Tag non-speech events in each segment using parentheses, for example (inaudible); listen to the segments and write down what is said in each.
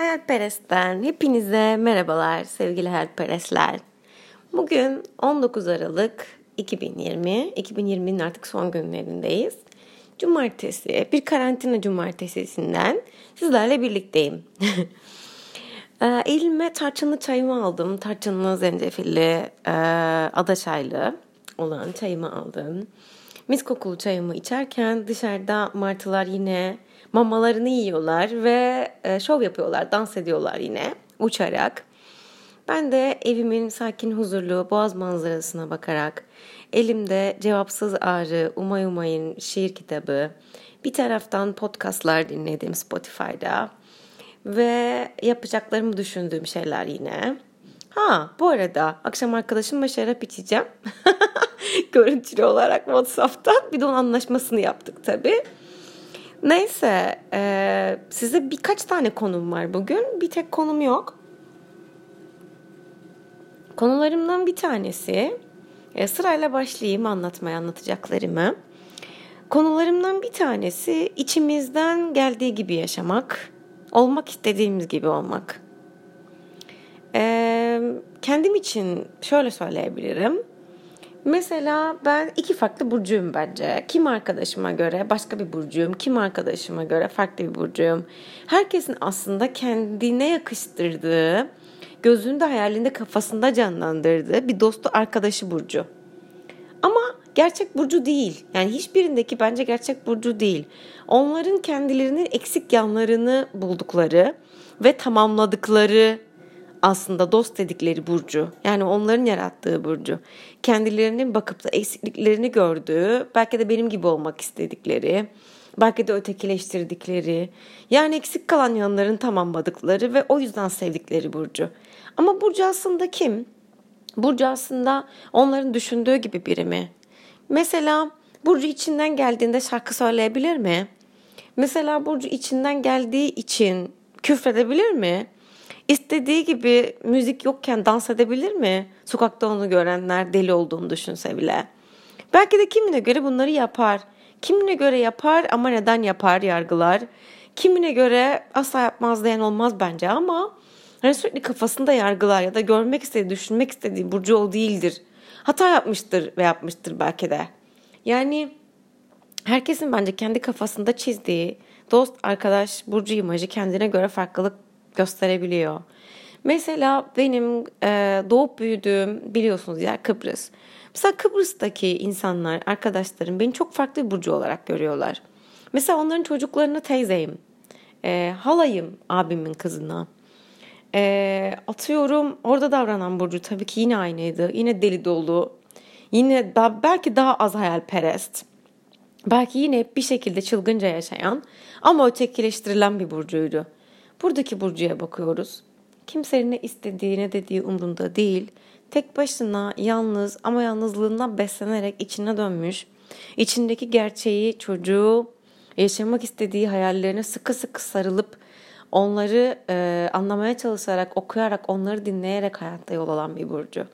Hayalperest'ten hepinize merhabalar sevgili hayalperestler. Bugün 19 Aralık 2020, 2020'nin artık son günlerindeyiz. Cumartesi, bir karantina cumartesinden sizlerle birlikteyim. (laughs) Ee, elime tarçınlı çayımı aldım. Tarçınlı, zencefilli, e, ada çaylı olan çayımı aldım. Mis kokulu çayımı içerken dışarıda martılar yine mamalarını yiyorlar ve e, şov yapıyorlar, dans ediyorlar yine uçarak. Ben de evimin sakin huzurlu boğaz manzarasına bakarak elimde Cevapsız Ağrı, Umay Umay'ın şiir kitabı, bir taraftan podcastlar dinledim Spotify'da ve yapacaklarımı düşündüğüm şeyler yine. Ha bu arada akşam arkadaşımla şarap içeceğim. (laughs) Görüntülü olarak WhatsApp'tan. Bir de onun anlaşmasını yaptık tabii. Neyse e, size birkaç tane konum var bugün. Bir tek konum yok. Konularımdan bir tanesi e, sırayla başlayayım anlatmaya anlatacaklarımı. Konularımdan bir tanesi içimizden geldiği gibi yaşamak, olmak istediğimiz gibi olmak. E, kendim için şöyle söyleyebilirim. Mesela ben iki farklı burcuyum bence. Kim arkadaşıma göre başka bir burcuyum, kim arkadaşıma göre farklı bir burcuyum. Herkesin aslında kendine yakıştırdığı, gözünde hayalinde kafasında canlandırdığı bir dostu arkadaşı burcu. Ama gerçek burcu değil. Yani hiçbirindeki bence gerçek burcu değil. Onların kendilerinin eksik yanlarını buldukları ve tamamladıkları aslında dost dedikleri burcu. Yani onların yarattığı burcu. Kendilerinin bakıp da eksikliklerini gördüğü, belki de benim gibi olmak istedikleri, belki de ötekileştirdikleri, yani eksik kalan yanların tamamladıkları ve o yüzden sevdikleri burcu. Ama burcu aslında kim? Burcu aslında onların düşündüğü gibi biri mi? Mesela Burcu içinden geldiğinde şarkı söyleyebilir mi? Mesela Burcu içinden geldiği için küfredebilir mi? İstediği gibi müzik yokken dans edebilir mi? Sokakta onu görenler deli olduğunu düşünse bile. Belki de kimine göre bunları yapar. Kimine göre yapar ama neden yapar yargılar. Kimine göre asla yapmaz diyen olmaz bence ama hani sürekli kafasında yargılar ya da görmek istediği, düşünmek istediği Burcu o değildir. Hata yapmıştır ve yapmıştır belki de. Yani herkesin bence kendi kafasında çizdiği dost, arkadaş, Burcu imajı kendine göre farklılık gösterebiliyor. Mesela benim e, doğup büyüdüğüm biliyorsunuz yer Kıbrıs. Mesela Kıbrıs'taki insanlar, arkadaşlarım beni çok farklı bir burcu olarak görüyorlar. Mesela onların çocuklarına teyzeyim. E, halayım abimin kızına. E, atıyorum orada davranan burcu tabii ki yine aynıydı. Yine deli dolu. Yine daha, belki daha az hayalperest. Belki yine bir şekilde çılgınca yaşayan ama ötekileştirilen bir burcuydu. Buradaki Burcu'ya bakıyoruz. Kimsenin ne istediği ne dediği umrunda değil. Tek başına yalnız ama yalnızlığından beslenerek içine dönmüş. İçindeki gerçeği, çocuğu, yaşamak istediği hayallerine sıkı sıkı sarılıp onları e, anlamaya çalışarak, okuyarak, onları dinleyerek hayatta yol alan bir Burcu.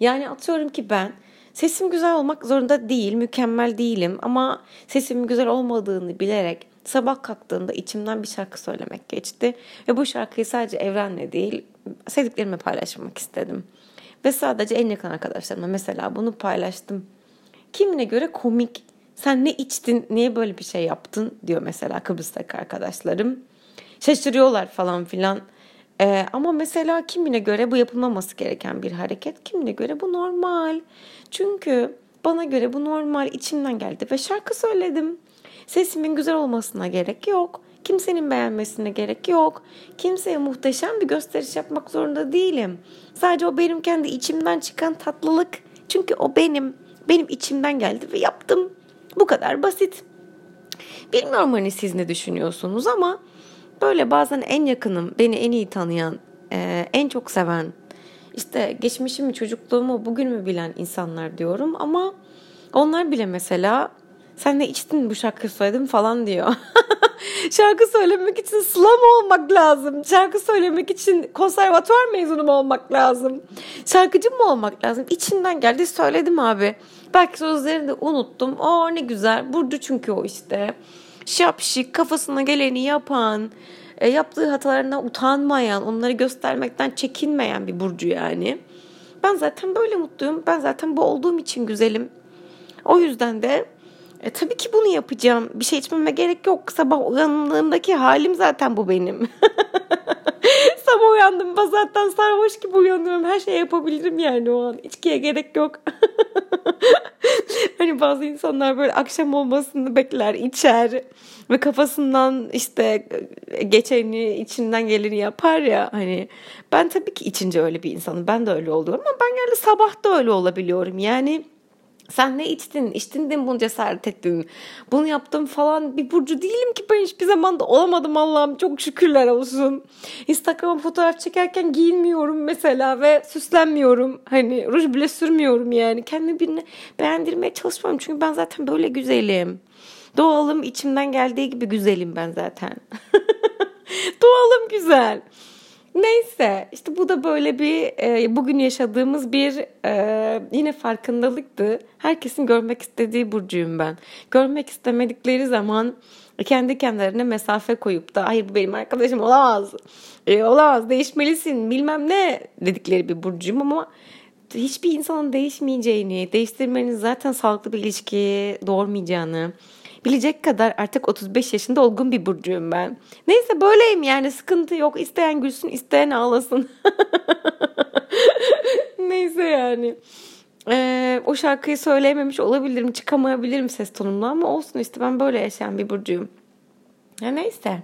Yani atıyorum ki ben sesim güzel olmak zorunda değil, mükemmel değilim ama sesimin güzel olmadığını bilerek sabah kalktığımda içimden bir şarkı söylemek geçti. Ve bu şarkıyı sadece evrenle değil sevdiklerimle paylaşmak istedim. Ve sadece en yakın arkadaşlarıma mesela bunu paylaştım. Kimine göre komik. Sen ne içtin, niye böyle bir şey yaptın diyor mesela Kıbrıs'taki arkadaşlarım. Şaşırıyorlar falan filan. Ee, ama mesela kimine göre bu yapılmaması gereken bir hareket, kimine göre bu normal. Çünkü bana göre bu normal içimden geldi ve şarkı söyledim. Sesimin güzel olmasına gerek yok. Kimsenin beğenmesine gerek yok. Kimseye muhteşem bir gösteriş yapmak zorunda değilim. Sadece o benim kendi içimden çıkan tatlılık. Çünkü o benim, benim içimden geldi ve yaptım. Bu kadar basit. Bilmiyorum hani siz ne düşünüyorsunuz ama böyle bazen en yakınım, beni en iyi tanıyan, en çok seven, işte geçmişimi, çocukluğumu, bugünümü bilen insanlar diyorum ama onlar bile mesela sen ne içtin bu şarkı söyledim falan diyor. (laughs) şarkı söylemek için slam olmak lazım. Şarkı söylemek için konservatuvar mezunu mu olmak lazım? Şarkıcı mı olmak lazım? İçinden geldi söyledim abi. Belki sözlerini de unuttum. O ne güzel. Burcu çünkü o işte. şapşik, kafasına geleni yapan, e, yaptığı hatalarından utanmayan, onları göstermekten çekinmeyen bir burcu yani. Ben zaten böyle mutluyum. Ben zaten bu olduğum için güzelim. O yüzden de e, tabii ki bunu yapacağım. Bir şey içmeme gerek yok. Sabah uyandığımdaki halim zaten bu benim. (laughs) Sabah uyandım zaten sarhoş gibi uyanıyorum. Her şey yapabilirim yani o an. İçkiye gerek yok. (laughs) hani bazı insanlar böyle akşam olmasını bekler, içer ve kafasından işte geçeni, içinden geleni yapar ya hani ben tabii ki içince öyle bir insanım. Ben de öyle oluyorum ama ben yani sabah da öyle olabiliyorum. Yani sen ne içtin? İçtin de mi bunu cesaret ettin? Bunu yaptım falan bir burcu değilim ki ben hiçbir zaman da olamadım Allah'ım çok şükürler olsun. Instagram'a fotoğraf çekerken giyinmiyorum mesela ve süslenmiyorum. Hani ruj bile sürmüyorum yani. Kendimi birine beğendirmeye çalışmıyorum çünkü ben zaten böyle güzelim. Doğalım içimden geldiği gibi güzelim ben zaten. (laughs) Doğalım güzel. Neyse işte bu da böyle bir e, bugün yaşadığımız bir e, yine farkındalıktı. Herkesin görmek istediği burcuyum ben. Görmek istemedikleri zaman kendi kendilerine mesafe koyup da hayır bu benim arkadaşım olamaz. E, olamaz değişmelisin bilmem ne dedikleri bir burcuyum ama hiçbir insanın değişmeyeceğini, değiştirmenin zaten sağlıklı bir ilişki doğurmayacağını, bilecek kadar artık 35 yaşında olgun bir burcuyum ben. Neyse böyleyim yani sıkıntı yok. İsteyen gülsün, isteyen ağlasın. (laughs) Neyse yani. Ee, o şarkıyı söyleyememiş olabilirim, çıkamayabilirim ses tonumla ama olsun işte ben böyle yaşayan bir burcuyum. Ya neyse.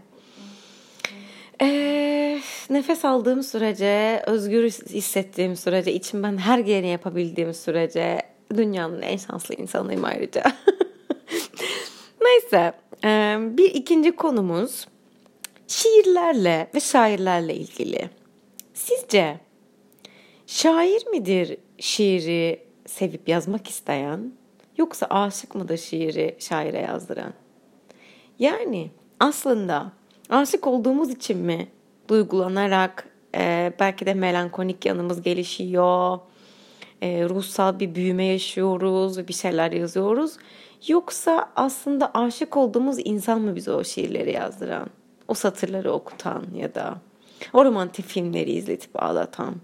Ee, nefes aldığım sürece, özgür hissettiğim sürece, içimden her geleni yapabildiğim sürece dünyanın en şanslı insanıyım ayrıca. (laughs) Neyse bir ikinci konumuz şiirlerle ve şairlerle ilgili. Sizce şair midir şiiri sevip yazmak isteyen yoksa aşık mıdır şiiri şaire yazdıran? Yani aslında aşık olduğumuz için mi duygulanarak e, belki de melankolik yanımız gelişiyor, e, ruhsal bir büyüme yaşıyoruz ve bir şeyler yazıyoruz Yoksa aslında aşık olduğumuz insan mı bize o şiirleri yazdıran? O satırları okutan ya da o romantik filmleri izletip ağlatan?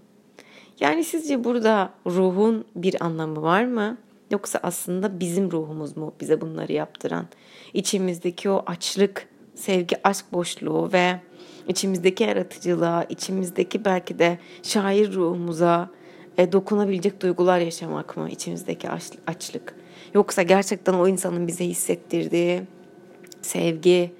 Yani sizce burada ruhun bir anlamı var mı? Yoksa aslında bizim ruhumuz mu bize bunları yaptıran? İçimizdeki o açlık, sevgi, aşk boşluğu ve içimizdeki yaratıcılığa, içimizdeki belki de şair ruhumuza e, dokunabilecek duygular yaşamak mı? İçimizdeki açlık. Yoksa gerçekten o insanın bize hissettirdiği sevgi,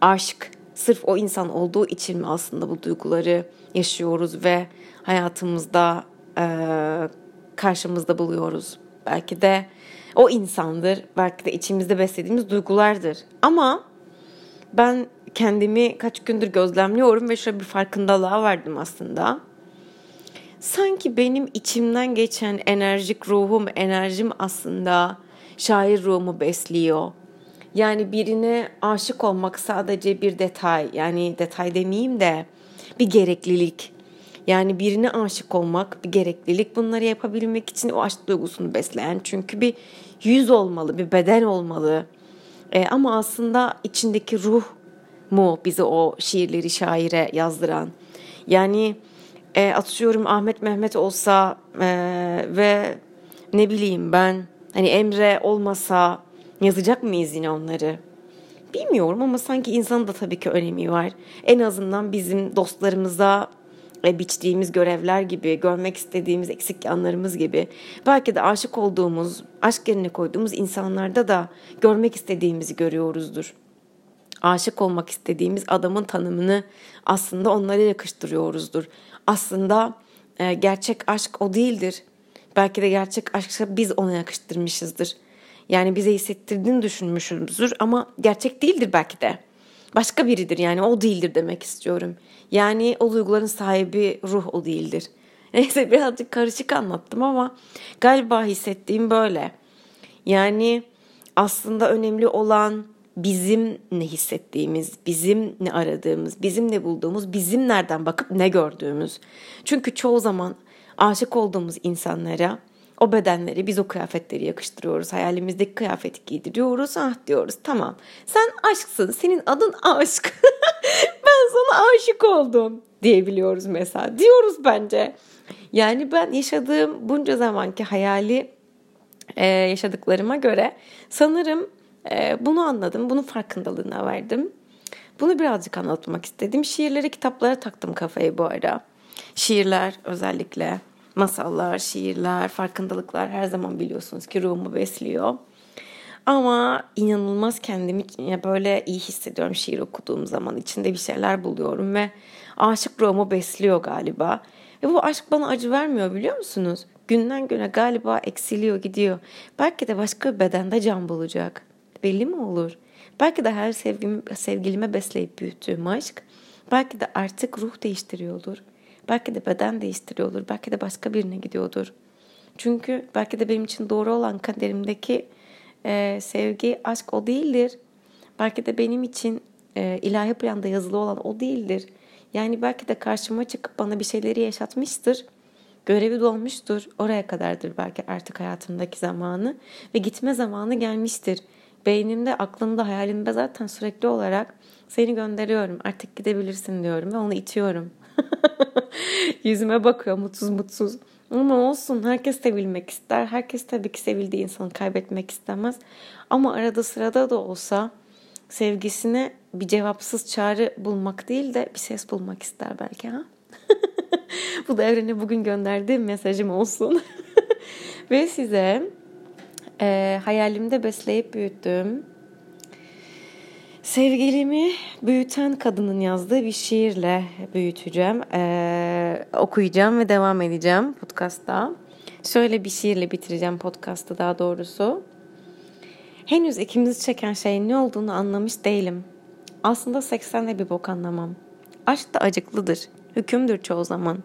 aşk, sırf o insan olduğu için mi aslında bu duyguları yaşıyoruz ve hayatımızda e, karşımızda buluyoruz. Belki de o insandır, belki de içimizde beslediğimiz duygulardır. Ama ben kendimi kaç gündür gözlemliyorum ve şöyle bir farkındalığa vardım aslında. Sanki benim içimden geçen enerjik ruhum, enerjim aslında şair ruhumu besliyor. Yani birine aşık olmak sadece bir detay. Yani detay demeyeyim de bir gereklilik. Yani birine aşık olmak bir gereklilik. Bunları yapabilmek için o aşk duygusunu besleyen. Çünkü bir yüz olmalı, bir beden olmalı. E, ama aslında içindeki ruh mu bizi o şiirleri şaire yazdıran. Yani e, atıyorum Ahmet Mehmet olsa e, ve ne bileyim ben Hani Emre olmasa yazacak mıyız yine onları? Bilmiyorum ama sanki insanın da tabii ki önemi var. En azından bizim dostlarımıza e, biçtiğimiz görevler gibi, görmek istediğimiz eksik yanlarımız gibi belki de aşık olduğumuz, aşk yerine koyduğumuz insanlarda da görmek istediğimizi görüyoruzdur. Aşık olmak istediğimiz adamın tanımını aslında onlara yakıştırıyoruzdur. Aslında e, gerçek aşk o değildir. Belki de gerçek aşksa biz ona yakıştırmışızdır. Yani bize hissettirdiğini düşünmüşüzdür ama gerçek değildir belki de. Başka biridir yani o değildir demek istiyorum. Yani o duyguların sahibi ruh o değildir. (laughs) Neyse birazcık karışık anlattım ama galiba hissettiğim böyle. Yani aslında önemli olan bizim ne hissettiğimiz, bizim ne aradığımız, bizim ne bulduğumuz, bizim nereden bakıp ne gördüğümüz. Çünkü çoğu zaman aşık olduğumuz insanlara O bedenleri biz o kıyafetleri yakıştırıyoruz. Hayalimizdeki kıyafeti giydiriyoruz. Ah diyoruz tamam. Sen aşksın. Senin adın aşk. (laughs) ben sana aşık oldum diyebiliyoruz mesela. Diyoruz bence. Yani ben yaşadığım bunca zamanki hayali e, yaşadıklarıma göre sanırım e, bunu anladım. Bunun farkındalığına verdim. Bunu birazcık anlatmak istedim. Şiirleri, kitaplara taktım kafayı bu ara. Şiirler özellikle masallar, şiirler, farkındalıklar her zaman biliyorsunuz ki ruhumu besliyor. Ama inanılmaz kendimi böyle iyi hissediyorum şiir okuduğum zaman. içinde bir şeyler buluyorum ve aşık ruhumu besliyor galiba. Ve bu aşk bana acı vermiyor biliyor musunuz? Günden güne galiba eksiliyor gidiyor. Belki de başka bir bedende can bulacak. Belli mi olur? Belki de her sevgim, sevgilime besleyip büyüttüğüm aşk belki de artık ruh değiştiriyordur. Belki de beden değiştiriyordur. Belki de başka birine gidiyordur. Çünkü belki de benim için doğru olan kaderimdeki e, sevgi, aşk o değildir. Belki de benim için e, ilahi planda yazılı olan o değildir. Yani belki de karşıma çıkıp bana bir şeyleri yaşatmıştır. Görevi dolmuştur. Oraya kadardır belki artık hayatımdaki zamanı. Ve gitme zamanı gelmiştir. Beynimde, aklımda, hayalimde zaten sürekli olarak seni gönderiyorum. Artık gidebilirsin diyorum ve onu itiyorum. (laughs) (laughs) Yüzüme bakıyor mutsuz mutsuz. Ama olsun herkes sevilmek ister. Herkes tabii ki sevildiği insanı kaybetmek istemez. Ama arada sırada da olsa sevgisine bir cevapsız çağrı bulmak değil de bir ses bulmak ister belki ha. (laughs) Bu da evrene bugün gönderdiğim mesajım olsun. (laughs) Ve size e, hayalimde besleyip büyüttüğüm Sevgilimi büyüten kadının yazdığı bir şiirle büyüteceğim, ee, okuyacağım ve devam edeceğim podcast'ta. Şöyle bir şiirle bitireceğim podcast'ı daha doğrusu. Henüz ikimizi çeken şeyin ne olduğunu anlamış değilim. Aslında seksen de bir bok anlamam. Aşk da acıklıdır, hükümdür çoğu zaman.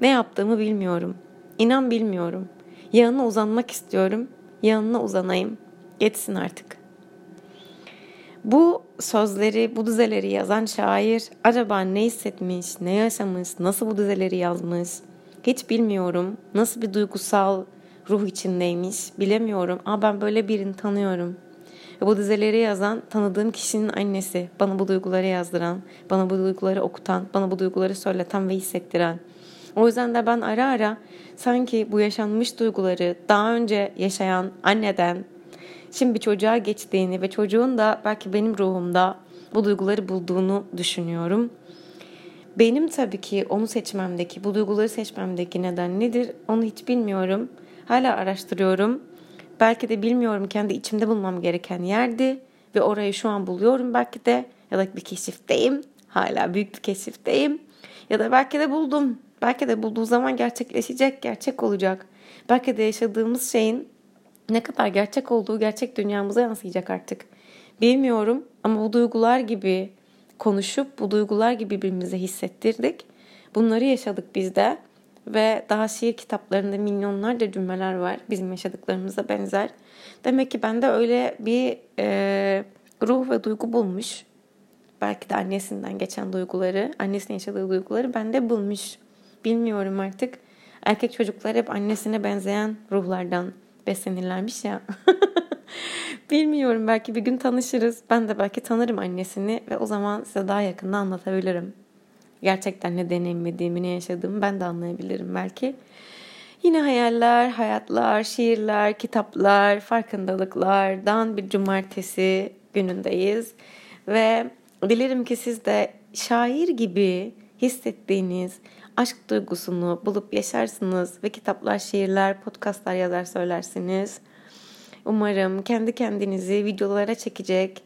Ne yaptığımı bilmiyorum. İnan bilmiyorum. Yanına uzanmak istiyorum, yanına uzanayım. Geçsin artık. Bu sözleri, bu dizeleri yazan şair acaba ne hissetmiş, ne yaşamış, nasıl bu dizeleri yazmış hiç bilmiyorum. Nasıl bir duygusal ruh içindeymiş bilemiyorum. Ama ben böyle birini tanıyorum. Bu dizeleri yazan tanıdığım kişinin annesi. Bana bu duyguları yazdıran, bana bu duyguları okutan, bana bu duyguları söyleten ve hissettiren. O yüzden de ben ara ara sanki bu yaşanmış duyguları daha önce yaşayan anneden, şimdi bir çocuğa geçtiğini ve çocuğun da belki benim ruhumda bu duyguları bulduğunu düşünüyorum. Benim tabii ki onu seçmemdeki, bu duyguları seçmemdeki neden nedir onu hiç bilmiyorum. Hala araştırıyorum. Belki de bilmiyorum kendi içimde bulmam gereken yerdi ve orayı şu an buluyorum belki de ya da bir keşifteyim. Hala büyük bir keşifteyim. Ya da belki de buldum. Belki de bulduğu zaman gerçekleşecek, gerçek olacak. Belki de yaşadığımız şeyin ne kadar gerçek olduğu gerçek dünyamıza yansıyacak artık. Bilmiyorum ama bu duygular gibi konuşup bu duygular gibi birbirimize hissettirdik. Bunları yaşadık biz de ve daha şiir kitaplarında milyonlarca cümleler var bizim yaşadıklarımıza benzer. Demek ki bende öyle bir e, ruh ve duygu bulmuş. Belki de annesinden geçen duyguları, annesinin yaşadığı duyguları bende bulmuş. Bilmiyorum artık. Erkek çocuklar hep annesine benzeyen ruhlardan beslenirlermiş ya. (laughs) Bilmiyorum belki bir gün tanışırız. Ben de belki tanırım annesini ve o zaman size daha yakında anlatabilirim. Gerçekten ne deneyimlediğimi, ne yaşadığımı ben de anlayabilirim belki. Yine hayaller, hayatlar, şiirler, kitaplar, farkındalıklardan bir cumartesi günündeyiz. Ve dilerim ki siz de şair gibi hissettiğiniz aşk duygusunu bulup yaşarsınız ve kitaplar, şiirler, podcastlar yazar söylersiniz. Umarım kendi kendinizi videolara çekecek,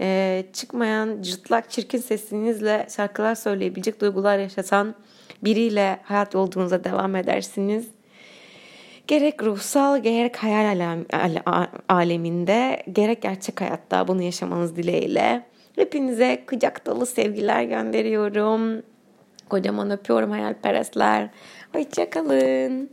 e, çıkmayan cırtlak çirkin sesinizle şarkılar söyleyebilecek duygular yaşatan biriyle hayat yolculuğunuza devam edersiniz. Gerek ruhsal gerek hayal aleminde gerek gerçek hayatta bunu yaşamanız dileğiyle. Hepinize kucak dolu sevgiler gönderiyorum. Kocaman öpüyorum hayalperestler. Hoşçakalın.